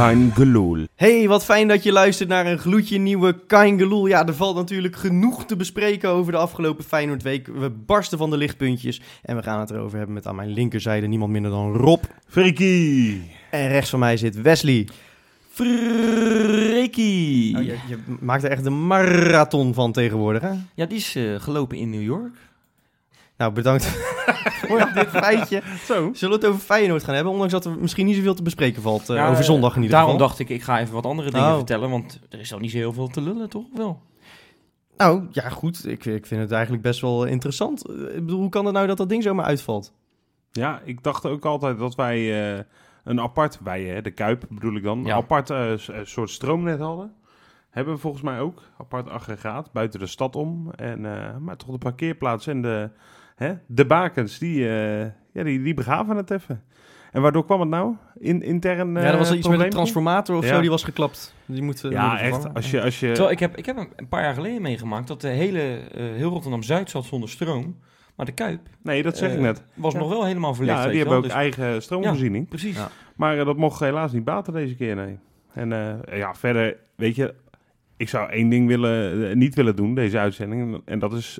Geloel. Hey, wat fijn dat je luistert naar een gloedje nieuwe Kaingeloel. Ja, er valt natuurlijk genoeg te bespreken over de afgelopen Feyenoordweek. We barsten van de lichtpuntjes en we gaan het erover hebben met aan mijn linkerzijde niemand minder dan Rob. Frikkie. En rechts van mij zit Wesley. Frikkie. Nou, je, je maakt er echt een marathon van tegenwoordig, hè? Ja, die is eh, gelopen in New York. Nou, bedankt voor dit feitje. Zo. Zullen we het over Feyenoord gaan hebben? Ondanks dat er misschien niet zoveel te bespreken valt eh, Ja, over zondag in ieder Daarom geval. dacht ik, ik ga even wat andere dingen Oh. vertellen, want er is al niet zo heel veel te lullen, toch wel? Nou, ja goed. Ik, ik vind het eigenlijk best wel interessant. Eh, Ik bedoel, hoe kan het nou dat dat ding zomaar uitvalt? Ja, ik dacht ook altijd dat wij eh, een apart, wij hè, de Kuip bedoel ik dan, Ja. een apart soort stroomnet hadden. Hebben we volgens mij ook, apart aggregaat, buiten de stad om. En, eh, maar toch de parkeerplaats en de, hè, de bakens, die, eh, ja, die, die begaven het even. En waardoor kwam het nou? In, intern ja, er was eh, iets met een transformator of Ja. zo, die was geklapt. Die moet, Ja, echt. Als je, als je, Terwijl ik heb, ik heb een paar jaar geleden meegemaakt dat de hele, eh, heel Rotterdam-Zuid zat zonder stroom. Maar de Kuip nee, dat zeg ik net. was Ja. nog wel helemaal verlicht. Ja, die hebben ook. Dus- eigen stroomvoorziening. Precies. Ja. Maar dat mocht helaas niet baten deze keer, nee. En eh, ja, verder, weet je, ik zou één ding willen, niet willen doen, deze uitzending. En dat is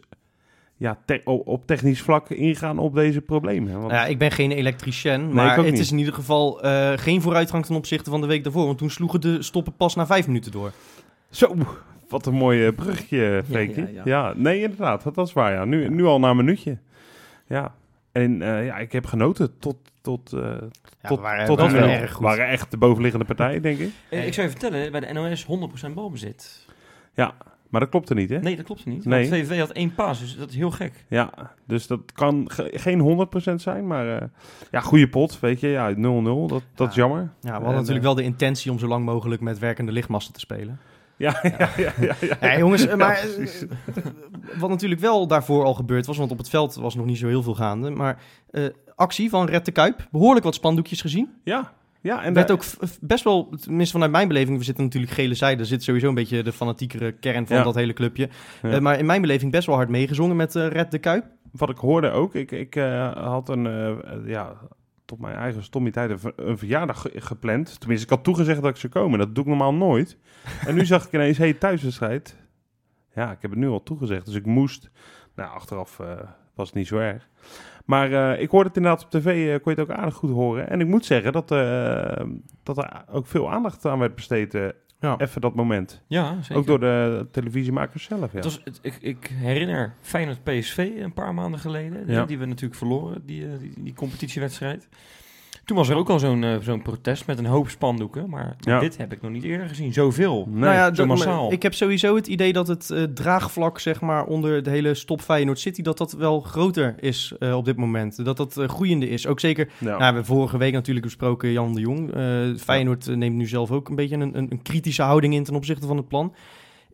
ja, te- op, op technisch vlak ingaan op deze problemen. Want, ja, ik ben geen elektricien, maar het niet. is in ieder geval eh, geen vooruitgang ten opzichte van de week daarvoor. Want toen sloegen de stoppen pas na vijf minuten door. Zo, wat een mooi bruggetje, Freekje. ja, Ja, ja. nee, inderdaad, dat, dat is waar, ja. Nu, nu al na een minuutje. Ja, en eh, ja, ik heb genoten tot... tot eh, Ja, tot, we waren, tot toe. erg goed. waren echt de bovenliggende partijen, denk ik. Ik zou je vertellen, bij de NOS 100% balbezit. Maar dat klopte niet, hè? Nee, dat klopt niet. Nee. Want VVV had één paas, dus dat is heel gek. Ja, dus dat kan ge- geen 100% zijn, maar eh, ja, goede pot, weet je. Ja, 0-0, dat, dat is Ja. jammer. Ja, we En, hadden natuurlijk eh, wel de intentie om zo lang mogelijk met werkende lichtmasten te spelen. Ja, ja, ja, ja. ja, Ja, jongens, eh, maar wat natuurlijk wel daarvoor al gebeurd was, want op het veld was nog niet zo heel veel gaande, maar eh, actie van Red de Kuip, behoorlijk wat spandoekjes gezien. ja, ja, en werd daar- ook best wel, tenminste vanuit mijn beleving, we zitten natuurlijk gele zijde, zit sowieso een beetje de fanatiekere kern van Ja. dat hele clubje. Ja. Eh, maar in mijn beleving best wel hard meegezongen met eh, Red de Kuip. wat ik hoorde ook, ik, ik eh, had een, ja, tot mijn eigen stommiteit een, ver- een verjaardag ge- gepland. Tenminste, ik had toegezegd dat ik zou komen. Dat doe ik normaal nooit. en nu zag ik ineens, hey, thuiswedstrijd. Ja, ik heb het nu al toegezegd, dus ik moest. Nou, achteraf was het niet zo erg. Maar eh, ik hoorde het inderdaad op tv, eh, kon je het ook aardig goed horen. En ik moet zeggen dat, eh, dat er ook veel aandacht aan werd besteed, Ja. even dat moment. Ja, zeker. Ook door de televisiemakers zelf, ja. Het was, het- ik, ik herinner Feyenoord PSV een paar maanden geleden, Ja. die we natuurlijk verloren, die, die, die competitiewedstrijd. Toen was er ook al zo'n eh, zo'n protest met een hoop spandoeken, maar Ja. dit heb ik nog niet eerder gezien. Zoveel. Nee. nou ja, zo massaal. ik heb sowieso het idee dat het eh, draagvlak zeg maar, onder de hele stop Feyenoord City, dat dat wel groter is eh, op dit moment. Dat dat groeiende is. Ook zeker, Ja. nou, we hebben vorige week natuurlijk besproken Jan de Jong. Eh, Feyenoord neemt nu zelf ook een beetje een, een, een kritische houding in ten opzichte van het plan.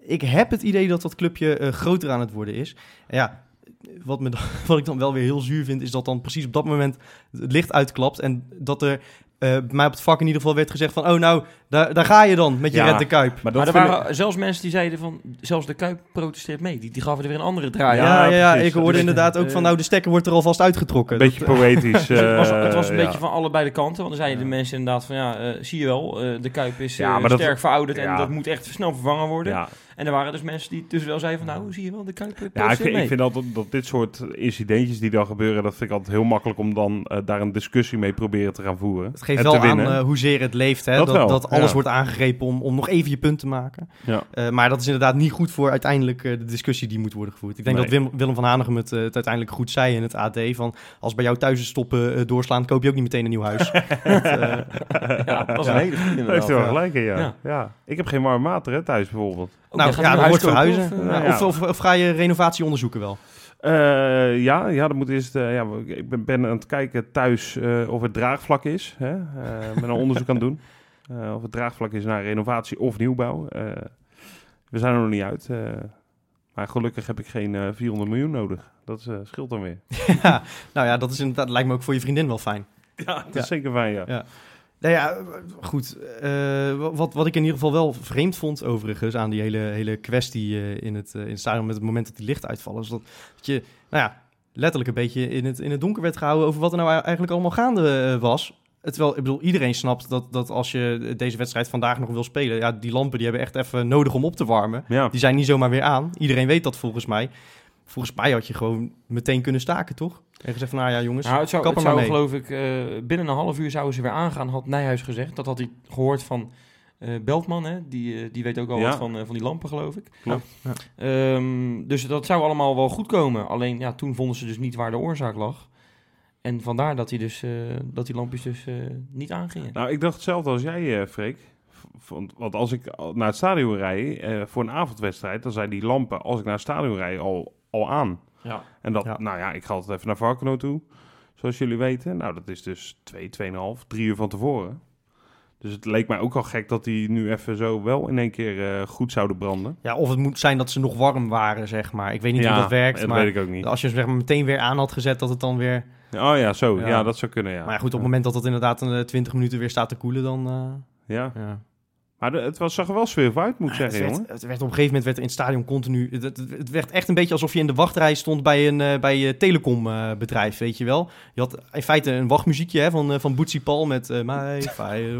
Ik heb het idee dat dat clubje eh, groter aan het worden is. En ja, wat, me wat ik dan wel weer heel zuur vind, is dat dan precies op dat moment het licht uitklapt. En dat er eh, bij mij op het vak in ieder geval werd gezegd van... oh nou, daar, daar ga je dan met je Ja, Red de Kuip. Maar dat maar er ik- waren zelfs mensen die zeiden van, zelfs de Kuip protesteert mee. Die, die gaven er weer een andere draai Ja, aan. ja, ja, precies. ik hoorde Dus, inderdaad ook eh, van... nou, de stekker wordt er alvast uitgetrokken. Een beetje poëtisch. Dus het was, het was eh, een ja. beetje van allebei de kanten. Want dan zeiden Ja. de mensen inderdaad van, ja, eh, zie je wel, eh, de Kuip is Ja, eh, dat- sterk verouderd en ja. dat moet echt snel vervangen worden. En er waren dus mensen die dus wel zeiden van, nou, zie je wel, de Kuip eh, ja ik, ik vind altijd dat dit soort incidentjes die dan gebeuren, dat vind ik altijd heel makkelijk om dan eh, daar een discussie mee proberen te gaan voeren. Het geeft en wel aan eh, hoezeer het leeft, hè? Dat Dat, wel, dat, alles ja. wordt aangegrepen om, om nog even je punt te maken. ja. Eh, maar dat is inderdaad niet goed voor uiteindelijk de discussie die moet worden gevoerd. Ik denk Nee. dat Wim- Willem van Hanegem het, het uiteindelijk goed zei in het AD. Van als bij jou thuis stoppen doorslaan, koop je ook niet meteen een nieuw huis. Dat, eh, Ja, dat was Ja. een hele goede heeft wel gelijk in, ja. Ja. ja. Ik heb geen warm water hè, thuis bijvoorbeeld. Ook, nou ja, dat wordt verhuizen. of, Ja, ja. Of, of, of ga je renovatie onderzoeken wel? Eh, ja, ja, dan moet eerst. eh, ja, ik ben, ben aan het kijken thuis eh, of het draagvlak is. Hè? Ben een onderzoek aan het doen. Of het draagvlak is naar renovatie of nieuwbouw. We zijn er nog niet uit. maar gelukkig heb ik geen eh, 400 miljoen nodig. Dat scheelt dan weer. ja, nou ja, dat is inderdaad, lijkt me ook voor je vriendin wel fijn. Ja, dat Ja. is zeker fijn, ja. Ja. Nou ja, goed. eh, wat, wat ik in ieder geval wel vreemd vond, overigens, aan die hele, hele kwestie eh, in, het, eh, in het stadion met het moment dat die licht uitvallen, is dat, dat je, nou ja, letterlijk een beetje in het, in het donker werd gehouden over wat er nou eigenlijk allemaal gaande was. Terwijl, ik bedoel, iedereen snapt dat, dat als je deze wedstrijd vandaag nog wil spelen... Ja, die lampen die hebben echt even nodig om op te warmen. Ja. Die zijn niet zomaar weer aan. Iedereen weet dat volgens mij. Volgens mij had je gewoon meteen kunnen staken, toch? En gezegd van, nou ja jongens, Nou, het zou, kap het maar zou mee. geloof ik, eh, binnen een half uur zouden ze weer aangaan, had Nijhuis gezegd. Dat had hij gehoord van eh, Beltman, hè? Die, eh, die weet ook al Ja. wat van, van die lampen, geloof ik. Klopt. Ja. Ehm, dus dat zou allemaal wel goed komen. Alleen, ja, toen vonden ze dus niet waar de oorzaak lag. En vandaar dat, hij dus, eh, dat die lampjes dus eh, niet aangingen. Nou, ik dacht hetzelfde als jij, eh Freek. Want, als ik naar het stadion rij eh, voor een avondwedstrijd, dan zijn die lampen, als ik naar het stadion rij, al, al aan. Ja. En dat, Ja. nou ja, ik ga altijd even naar Varkeno toe, zoals jullie weten. Nou, dat is dus twee, tweeënhalf, drie uur van tevoren. Dus het leek mij ook al gek dat die nu even zo wel in één keer eh, goed zouden branden. Ja, of het moet zijn dat ze nog warm waren, zeg maar. Ik weet niet hoe dat werkt, dat maar weet ik ook niet. als je ze zeg maar, meteen weer aan had gezet, dat het dan weer... Oh ja, zo. Ja. Ja, dat zou kunnen, ja. Maar ja, goed, op het moment dat het inderdaad een eh, 20 minuten weer staat te koelen, dan... eh, Ja, ja. Maar het was, zag er wel sfeer uit, moet ik het, zeggen, werd, jongen. het werd op een gegeven moment werd er in het stadion continu... Het, het, het werd echt een beetje alsof je in de wachtrij stond bij een eh, bij een telecombedrijf, weet je wel. Je had in feite een wachtmuziekje hè, van, eh, van Bootsy Paul met eh bla,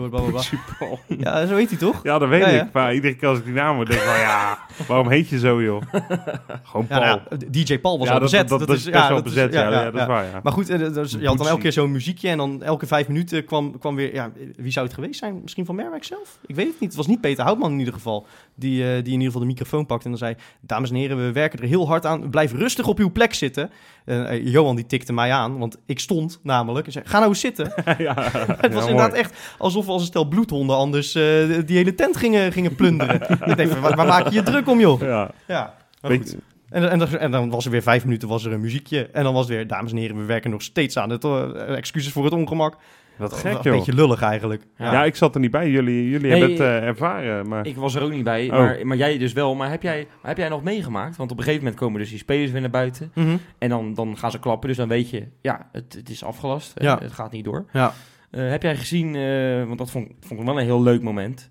bla. Super. Ja, zo heet hij toch? Ja, dat weet Ja, ja. ik. Maar iedere keer als ik die naam hoor, denk ik van ja, waarom heet je zo, joh? Gewoon Paul. Ja, nou, DJ Paul was al dat, bezet. Dat, dat, is best wel bezet, ja, ja, dat is waar, ja. Maar goed, eh, dus je had dan elke keer zo'n muziekje en dan elke vijf minuten kwam, kwam weer... Ja, wie zou het geweest zijn? Misschien van Merwijk zelf? Ik weet het niet. Het was niet Peter Houtman in ieder geval, die, eh, die in ieder geval de microfoon pakte en dan zei... Dames en heren, we werken er heel hard aan. Blijf rustig op uw plek zitten. En, eh, Johan die tikte mij aan, want ik stond namelijk. En zei, ga nou eens zitten. ja, Het was inderdaad echt alsof we als een stel bloedhonden anders eh, die hele tent gingen, gingen plunderen. ik denk, waar, waar maak je je druk om, joh? Ja, Ja, maar Weet- goed. En, en, en dan was er weer vijf minuten was er een muziekje. En dan was het weer, dames en heren, we werken nog steeds aan het... eh, excuses voor het ongemak. Wat gek, Een joh. beetje lullig eigenlijk. Ja. Ja. ik zat er niet bij. Jullie, jullie Nee, hebben het eh, ervaren, maar... Ik was er ook niet bij, Oh. maar, maar jij dus wel. Maar heb jij, heb jij nog meegemaakt? Want op een gegeven moment komen dus die spelers weer naar buiten. En dan, dan gaan ze klappen, dus dan weet je, ja, het, het is afgelast. Eh, Ja. Het gaat niet door. Ja. Eh, heb jij gezien, eh, want dat vond, vond ik wel een heel leuk moment.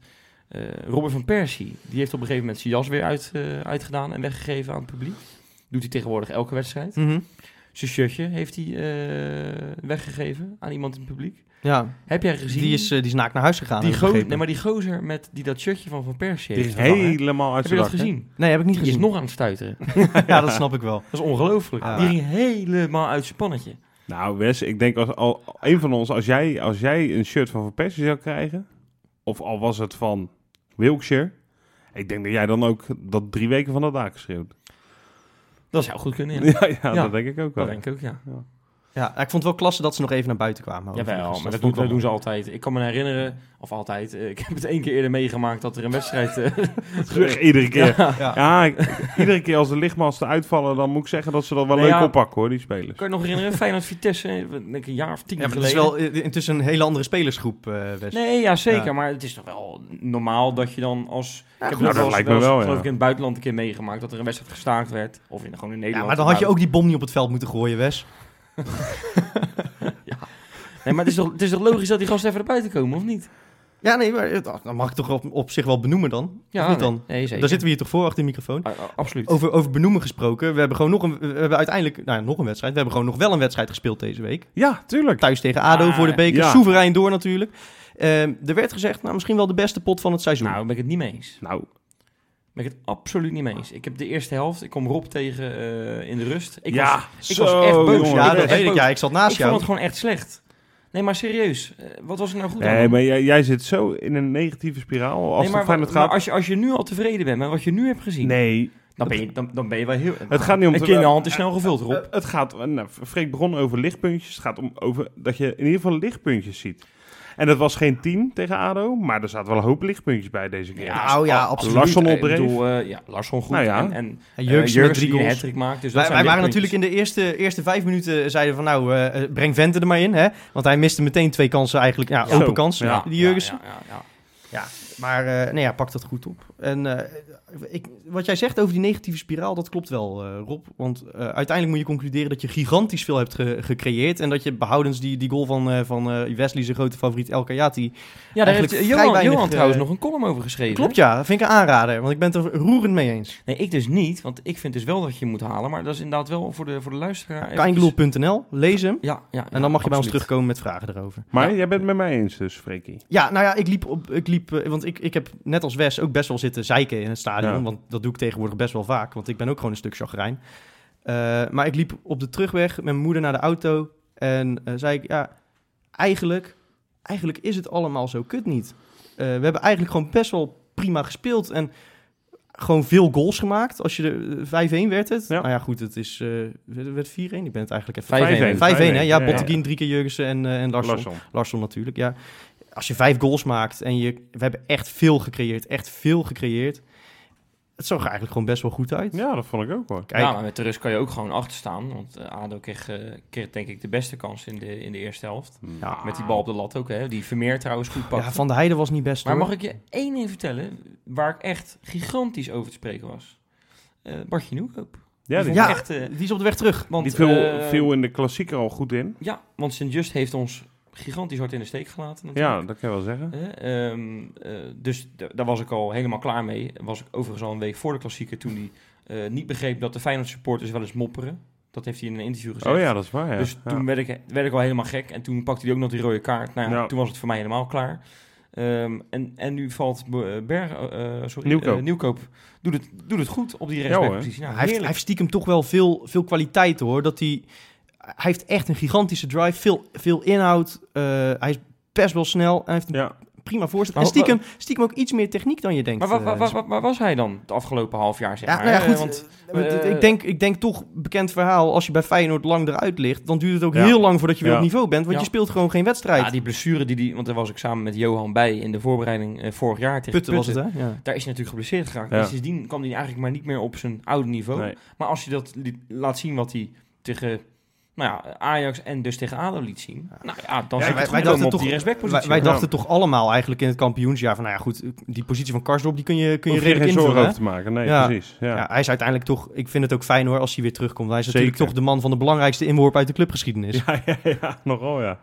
eh Robert van Persie, die heeft op een gegeven moment zijn jas weer uit, eh, uitgedaan en weggegeven aan het publiek. Doet hij tegenwoordig elke wedstrijd. Mhm. Zijn shirtje heeft hij eh, weggegeven aan iemand in het publiek. Ja, Heb jij gezien? die is, eh, die is naakt naar huis gegaan. die, heb ik go- begrepen. nee, maar die gozer met die dat shirtje van Van Persie Die heeft is helemaal uit Heb je zijn dat gezien? Nee, heb ik niet Die is gezien. nog aan het stuiteren. ja, dat snap ik wel. Dat is ongelooflijk. Die ging helemaal uit zijn pannetje. Nou, Wes, ik denk als al, een van ons, als jij, als jij een shirt van Van Persie zou krijgen, of al was het van Wilkshire, ik denk dat jij dan ook dat drie weken van dat dak geschreeuwd. Dat zou goed kunnen, ja. Ja, ja, Ja. dat denk ik ook wel. Dat denk ik ook, ja. Ja, ik vond het wel klasse dat ze nog even naar buiten kwamen. Jawel, maar dat, doen, dat ze altijd. Ik kan me herinneren, of altijd, eh, ik heb het één keer eerder meegemaakt dat er een wedstrijd... eh, Terug iedere keer. Ja, mooi. Ja. ik- iedere keer als de lichtmasten uitvallen, dan moet ik zeggen dat ze dat wel Nee, leuk ja. oppakken hoor, die spelers. kan je nog herinneren? Feyenoord Vitesse, eh, wat, denk ik, een jaar of tien Ja, maar het geleden. is wel eh, intussen een hele andere spelersgroep, eh. Nee, ja, zeker. Ja. Maar het is toch wel normaal dat je dan als... ik heb het dat wel eens- lijkt me wel, ja. geloof ik in het buitenland een keer meegemaakt dat er een wedstrijd gestaakt werd. Of in, gewoon in Nederland. Ja, maar dan had je ook die bom niet op het veld moeten gooien, Wes. Nee, maar het is, toch, het is toch logisch dat die gasten even naar buiten komen, of niet? Ja, nee, maar het- dan mag ik toch op, op zich wel benoemen dan? Ja, Of niet nee. dan? Nee, zeker. Daar zitten we hier toch voor achter de microfoon. Ah, ah, absoluut. Over, over benoemen gesproken. We hebben gewoon nog een, we hebben uiteindelijk, nou ja, nog een wedstrijd. We hebben gewoon nog wel een wedstrijd gespeeld deze week. Ja, tuurlijk. Thuis tegen ADO Ah, voor de beker. ja. Soeverein door natuurlijk. Ehm, er werd gezegd, nou misschien wel de beste pot van het seizoen. Nou, ben ik het niet mee eens. Nou, Ben ik het absoluut niet mee eens. Ik heb de eerste helft, ik kom Rob tegen eh, in de rust. Ik ja, was, ik zo, was echt boos. jongen. ja, ik dat weet ik. Ja, ik zat naast ik jou. vond het gewoon echt slecht. Nee, maar serieus. eh, wat was er nou goed aan? Nee, maar jij, jij zit zo in een negatieve spiraal als Nee, maar, het Feyenoord maar gaat. als, je, als je nu al tevreden bent met wat je nu hebt gezien, Nee, dan, ben je, dan, dan ben je wel heel... het gaat niet om... Een te- kinderhand is snel gevuld, Rob. Het gaat, nou, Freek begon over lichtpuntjes. Het gaat om over dat je in ieder geval lichtpuntjes ziet. En dat was geen 10 tegen ADO, maar er zaten wel een hoop lichtpuntjes bij deze keer. Ja, a- absoluut. Larsson Eh, opdreef. Ik bedoel, eh, ja, Larsson goed. Nou ja. En, en En eh, drie een goals. hat-trick maakt. Dus dat Wij, zijn wij waren natuurlijk in de eerste, eerste vijf minuten zeiden van nou, eh, eh, breng Vente er maar in. Hè? Want hij miste meteen twee kansen eigenlijk. Ja, Ja. open Zo. kansen, Ja. die Jurgensen. Ja, ja, ja, ja. Maar eh, nee, ja, pakt dat goed op. En eh, ik, wat jij zegt over die negatieve spiraal, dat klopt wel, eh, Rob. Want eh, uiteindelijk moet je concluderen dat je gigantisch veel hebt ge- gecreëerd. En dat je behoudens die, die goal van, eh, van eh, Wesley, zijn grote favoriet El Kayati. Ja, daar heeft vrij Johan, weinig, Johan trouwens nog een column over geschreven. Klopt ja, dat vind ik een aanrader. Want ik ben het er roerend mee eens. Nee, ik dus niet, want ik vind dus wel dat je moet halen. Maar dat is inderdaad wel voor de, voor de luisteraar. Kaingeloel.nl, lees hem. Ja, ja, En dan mag je bij ons terugkomen met vragen erover. Maar Ja. jij bent het met mij eens dus, Freekie. Ja, nou ja, ik liep op, ik liep, want ik, ik heb net als Wes ook best wel zitten zeiken in het stadion. Ja. Want dat doe ik tegenwoordig best wel vaak, want ik ben ook gewoon een stuk chagrijn. Eh, maar ik liep op de terugweg met mijn moeder naar de auto en eh, zei ik, ja, eigenlijk, eigenlijk is het allemaal zo kut niet. Eh, we hebben eigenlijk gewoon best wel prima gespeeld en gewoon veel goals gemaakt. Als je de eh, 5-1 werd het. Ja. Nou ja, goed, het is, eh, werd werd 4-1. Ik ben het eigenlijk even... 5-1. 5-1, hè? Ja, ja. Botteguin, drie keer Jurgensen en, eh en Larsson. Larsson. Larsson natuurlijk, ja. Als je vijf goals maakt en je... We hebben echt veel gecreëerd, echt veel gecreëerd. Het zag er eigenlijk gewoon best wel goed uit. Ja, dat vond ik ook hoor. Kijk, Ja, maar met de rust kan je ook gewoon achter staan. Want eh, ADO kreeg, eh, kreeg denk ik de beste kans in de, in de eerste helft. Ja. Met die bal op de lat ook, hè. Die Vermeer trouwens goed pakte. ja, Van de Heide was niet best Maar hoor. mag ik je één ding vertellen, waar ik echt gigantisch over te spreken was? Eh Bartje Nieuwkoop. Ja, die, Ja, echt... eh, Die is op de weg terug. want, die viel, eh, viel in de klassieker al goed in. Ja, want Sint-Just heeft ons gigantisch hard in de steek gelaten natuurlijk. Ja, dat kan je wel zeggen. Hè, ehm, eh, dus d- daar was ik al helemaal klaar mee. Was ik overigens al een week voor de klassieker toen hij eh, niet begreep dat de Feyenoord supporters wel eens mopperen. Dat heeft hij in een interview gezegd. Oh ja, dat is waar. Ja. Dus Ja. toen werd ik, werd ik al helemaal gek. En toen pakte hij ook nog die rode kaart. Nou ja, toen was het voor mij helemaal klaar. Ehm, en, en nu valt Be- Berg, eh, sorry, Nieuwkoop. eh, Nieuwkoop. Doet het, doet het goed op die rechtsbackpositie. Nou, hij, heeft, hij heeft stiekem toch wel veel, veel kwaliteit hoor. Dat hij, hij heeft echt een gigantische drive, veel, veel inhoud. Eh, hij is best wel snel. Hij heeft een Ja. prima voorzet. Maar En stiekem, stiekem ook iets meer techniek dan je denkt. Maar eh, wa- waar was hij dan het afgelopen half jaar? Zeg Ja, maar, nou ja, hè? goed. Want, eh, eh, ik, denk, ik denk toch, bekend verhaal, als je bij Feyenoord lang eruit ligt, dan duurt het ook Ja. heel lang voordat je weer Ja. op niveau bent, want Ja. je speelt gewoon geen wedstrijd. ja, die blessure die die, want daar was ik samen met Johan bij in de voorbereiding eh, vorig jaar tegen Putten was het, hè? Ja. Daar is hij natuurlijk geblesseerd geraakt. Ja. En sindsdien kwam hij eigenlijk maar niet meer op zijn oude niveau. Nee. Maar als je dat laat zien wat hij tegen nou ja, Ajax en dus tegen ADO liet zien. Nou ja, dan Ja, zit wij- het wij dachten op toch- die Wij, rechtsbackpositie. wij Ja. dachten toch allemaal eigenlijk in het kampioensjaar van, nou ja, goed, die positie van Karsdorp, die kun je, kun je redelijk geen zorgen invullen. over te maken. Nee, Ja. precies. Ja. Ja, hij is uiteindelijk toch, ik vind het ook fijn hoor, als hij weer terugkomt. Hij is Zeker. natuurlijk toch de man van de belangrijkste inworp uit de clubgeschiedenis. Ja, ja, ja, nogal ja.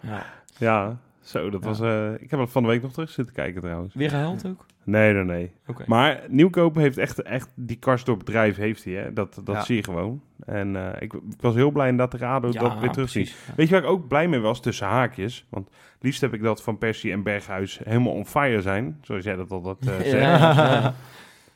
Ja. Zo, dat Ja. was... eh, ik heb het van de week nog terug zitten kijken trouwens. Weer gehuild ook? Nee, nee, nee. Maar Nieuwkoop heeft echt, echt die Karsdorp bedrijf heeft hij, hè. Dat, dat Ja. zie je gewoon. En eh, ik, ik was heel blij dat de ADO dat weer terug ziet. precies. Ja. Weet je waar ik ook blij mee was, tussen haakjes? Want liefst heb ik dat Van Persie en Berghuis helemaal on fire zijn. Zoals jij dat altijd eh zegt.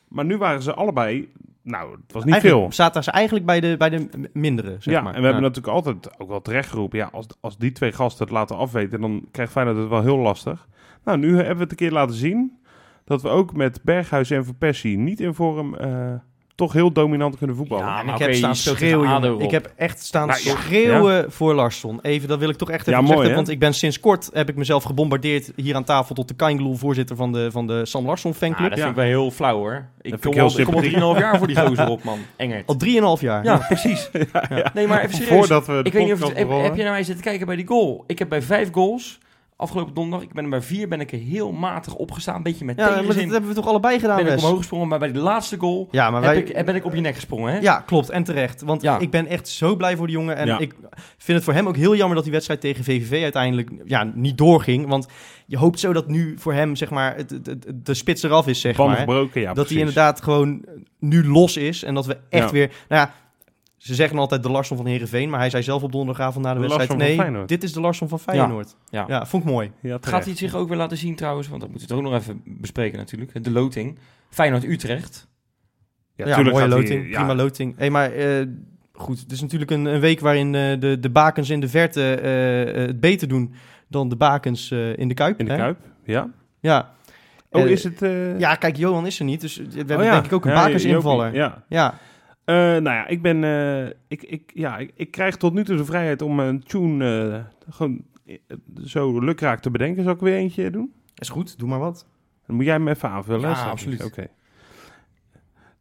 Maar nu waren ze allebei... Nou, het was niet Eigenlijk veel. Zaten ze eigenlijk bij de, bij de mindere, zeg ja, maar. en we hebben natuurlijk altijd ook wel terecht geroepen... Ja, als, als die twee gasten het laten afweten... dan krijgt Feyenoord het wel heel lastig. Nou, nu hebben we het een keer laten zien... dat we ook met Berghuis en Van Persie niet in vorm... eh, toch heel dominant kunnen voetballen. Ja, En maar ik heb staan schreeuwen. Ik heb echt staan Nou, ja. schreeuwen voor Larsson. Even, dat wil ik toch echt even Ja, zeggen. mooi, want ik ben sinds kort, heb ik mezelf gebombardeerd hier aan tafel tot de Kaingloel, voorzitter van de, van de Sam Larsson Ja, fanclub. dat Ja. vind ik wel heel flauw hoor. Ik kom, ik heel al, ik kom al sympathiek. 3,5 jaar voor die gozer op, man. Engert. Al drieënhalf jaar. Ja, precies. Nee, maar even serieus. Voordat we de ik weet niet of het, heb, heb je naar mij zitten kijken bij die goal? Ik heb bij vijf goals afgelopen donderdag, ik ben er bij vier, ben ik er heel matig opgestaan. Een beetje met Ja, maar dat hebben we toch allebei gedaan, ben ik Wes? omhoog gesprongen, maar bij de laatste goal Ja, maar heb wij... ik, ben ik op je nek gesprongen. Hè? Ja, klopt. En terecht. Want Ja. ik ben echt zo blij voor die jongen. En Ja. ik vind het voor hem ook heel jammer dat die wedstrijd tegen VVV uiteindelijk ja, niet doorging. Want je hoopt zo dat nu voor hem, zeg maar, het, het, het- de spits eraf is, zeg Banden maar. gebroken, ja dat precies. hij inderdaad gewoon nu los is. En dat we echt Ja. weer... Nou ja, ze zeggen altijd de Larsson van Heerenveen, maar hij zei zelf op donderdagavond na de, De wedstrijd... Nee, dit is de Larsson van Feyenoord. Ja, Ja. vond ik mooi. Ja, Gaat terecht. hij het zich ook weer laten zien trouwens? Want dat moeten we het ook nog even bespreken natuurlijk. De loting. Feyenoord-Utrecht. Ja, Ja, mooie loting. ja, Prima loting. Hey, maar eh, goed, het is natuurlijk een, een week waarin eh, de, de bakens in de verte eh, het beter doen dan de bakens eh, in de Kuip. In de hè? Kuip, ja. Ja. Oh, is het... eh, Ja, kijk, Johan is er niet, dus we hebben oh ja. denk ik ook een Ja, bakensinvaller. Ja. Ja. Eh, nou ja, ik ben... eh, ik, ik, ja, ik, ik krijg tot nu toe de vrijheid om een tune eh, gewoon zo lukraak te bedenken. Zal ik weer eentje doen? is goed, doe maar wat. Dan moet jij hem even aanvullen. Ja, absoluut. Oké.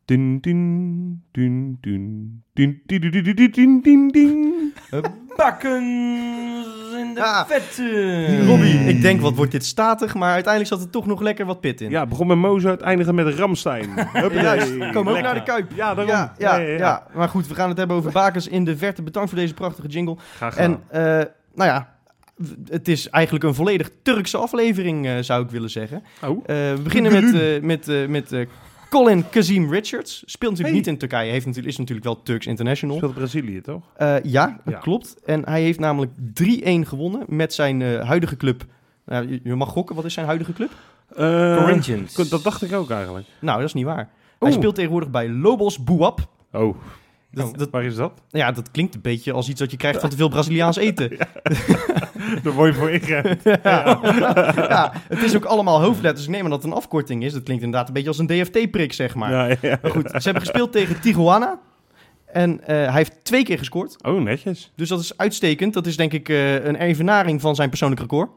Dun, dun, dun, dun, dun, dun, dun, dun, dun, dun, dun. Bakens in de Ah. vette. Robbie, ik denk wat wordt dit statig, maar uiteindelijk zat er toch nog lekker wat pit in. Ja, begon met Mozo, het eindigde met Ramstein. Huppatee. Juist, komen ook Lekker. naar de Kuip. Ja, daarom. Ja, ja, ja, maar goed, we gaan het hebben over bakens in de verte. Bedankt voor deze prachtige jingle. Graag En gedaan. eh, nou ja, w- het is eigenlijk een volledig Turkse aflevering, eh, zou ik willen zeggen. oh, Eh, we beginnen met, eh, met, eh, met eh, Colin Kazim Richards. Speelt natuurlijk Hey. niet in Turkije, heeft natuurlijk, is natuurlijk wel Turks International. speelt Brazilië, toch? Eh, ja, dat Ja. klopt. En hij heeft namelijk 3-1 gewonnen met zijn eh, huidige club. Nou, je, mag gokken, wat is zijn huidige club? Eh, Corinthians. Dat dacht ik ook eigenlijk. Nou, dat is niet waar. Hij speelt tegenwoordig bij Lobos Buap. Oh, Dat, dat, waar is dat? ja, dat klinkt een beetje als iets dat je krijgt van te veel Braziliaans eten. Daar word je voor ingerend. Ja. ja, het is ook allemaal hoofdletters. Ik neem aan dat het een afkorting is. Dat klinkt inderdaad een beetje als een DFT-prik, zeg maar. Ja, ja. Maar goed, ze hebben gespeeld tegen Tijuana. En eh, hij heeft twee keer gescoord. Oh, netjes. Dus dat is uitstekend. Dat is denk ik eh, een evenaring van zijn persoonlijk record.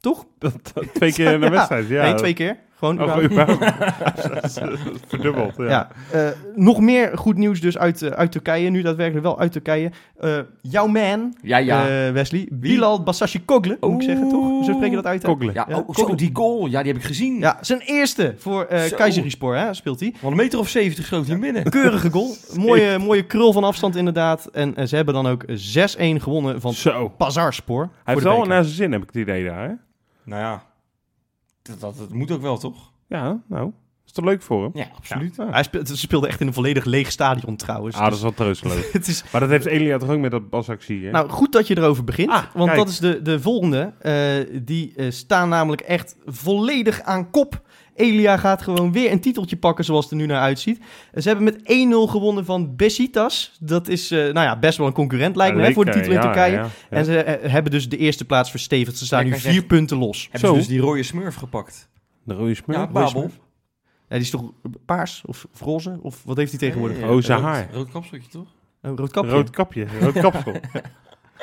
Toch? Dat, dat- twee keer in de Ja. wedstrijd, ja. Nee, twee keer. Gewoon Oh, Verdubbeld, ja. Ja. eh, nog meer goed nieuws dus uit, eh, uit Turkije. Nu daadwerkelijk wel uit Turkije. Eh, jouw man, Ja, ja. eh, Wesley. Bilal Basashikoglu, moet ik zeggen, toch? Zo spreek je dat uit, hè? Koglen. ja, ja, oh, zo, die goal. Ja, die heb ik gezien. Ja, zijn eerste voor eh. Kayserispor, hè, speelt hij. Van een meter of 70 schoot hij binnen. Keurige goal. mooie, mooie krul van afstand inderdaad. En ze hebben dan ook 6-1 gewonnen van Zo. Pazarspor. Hij heeft wel naar zijn zin, heb ik het idee daar. Hè? Nou ja, dat, dat, dat moet ook wel, toch? Ja, nou. Is toch leuk voor hem? Ja, absoluut. Ja. Hij speelde, ze speelde echt in een volledig leeg stadion trouwens. Ah, dat is wel troosteloos. het is, maar dat heeft Elia toch ook met dat basactie, hè? nou, goed dat je erover begint. Ah, want kijk. dat is de, de volgende. Eh, die eh, staan namelijk echt volledig aan kop. Elia gaat gewoon weer een titeltje pakken zoals het er nu naar uitziet. Ze hebben met 1-0 gewonnen van Besiktas. Dat is eh, nou ja, best wel een concurrent lijkt me hè, voor de titel in ja, Turkije. ja, ja. En ze eh, hebben dus de eerste plaats verstevigd. Ze staan nu vier punten los. Hebben Zo. ze dus die rode smurf gepakt? De rode smurf. Ja, Babel. smurf. Ja, die is toch paars of, of roze? Of wat heeft hij tegenwoordig? Ja. Oh, zijn Rood- haar. Rood kapseltje, toch? Een rood kapje. Rood kapje, rood kapsel.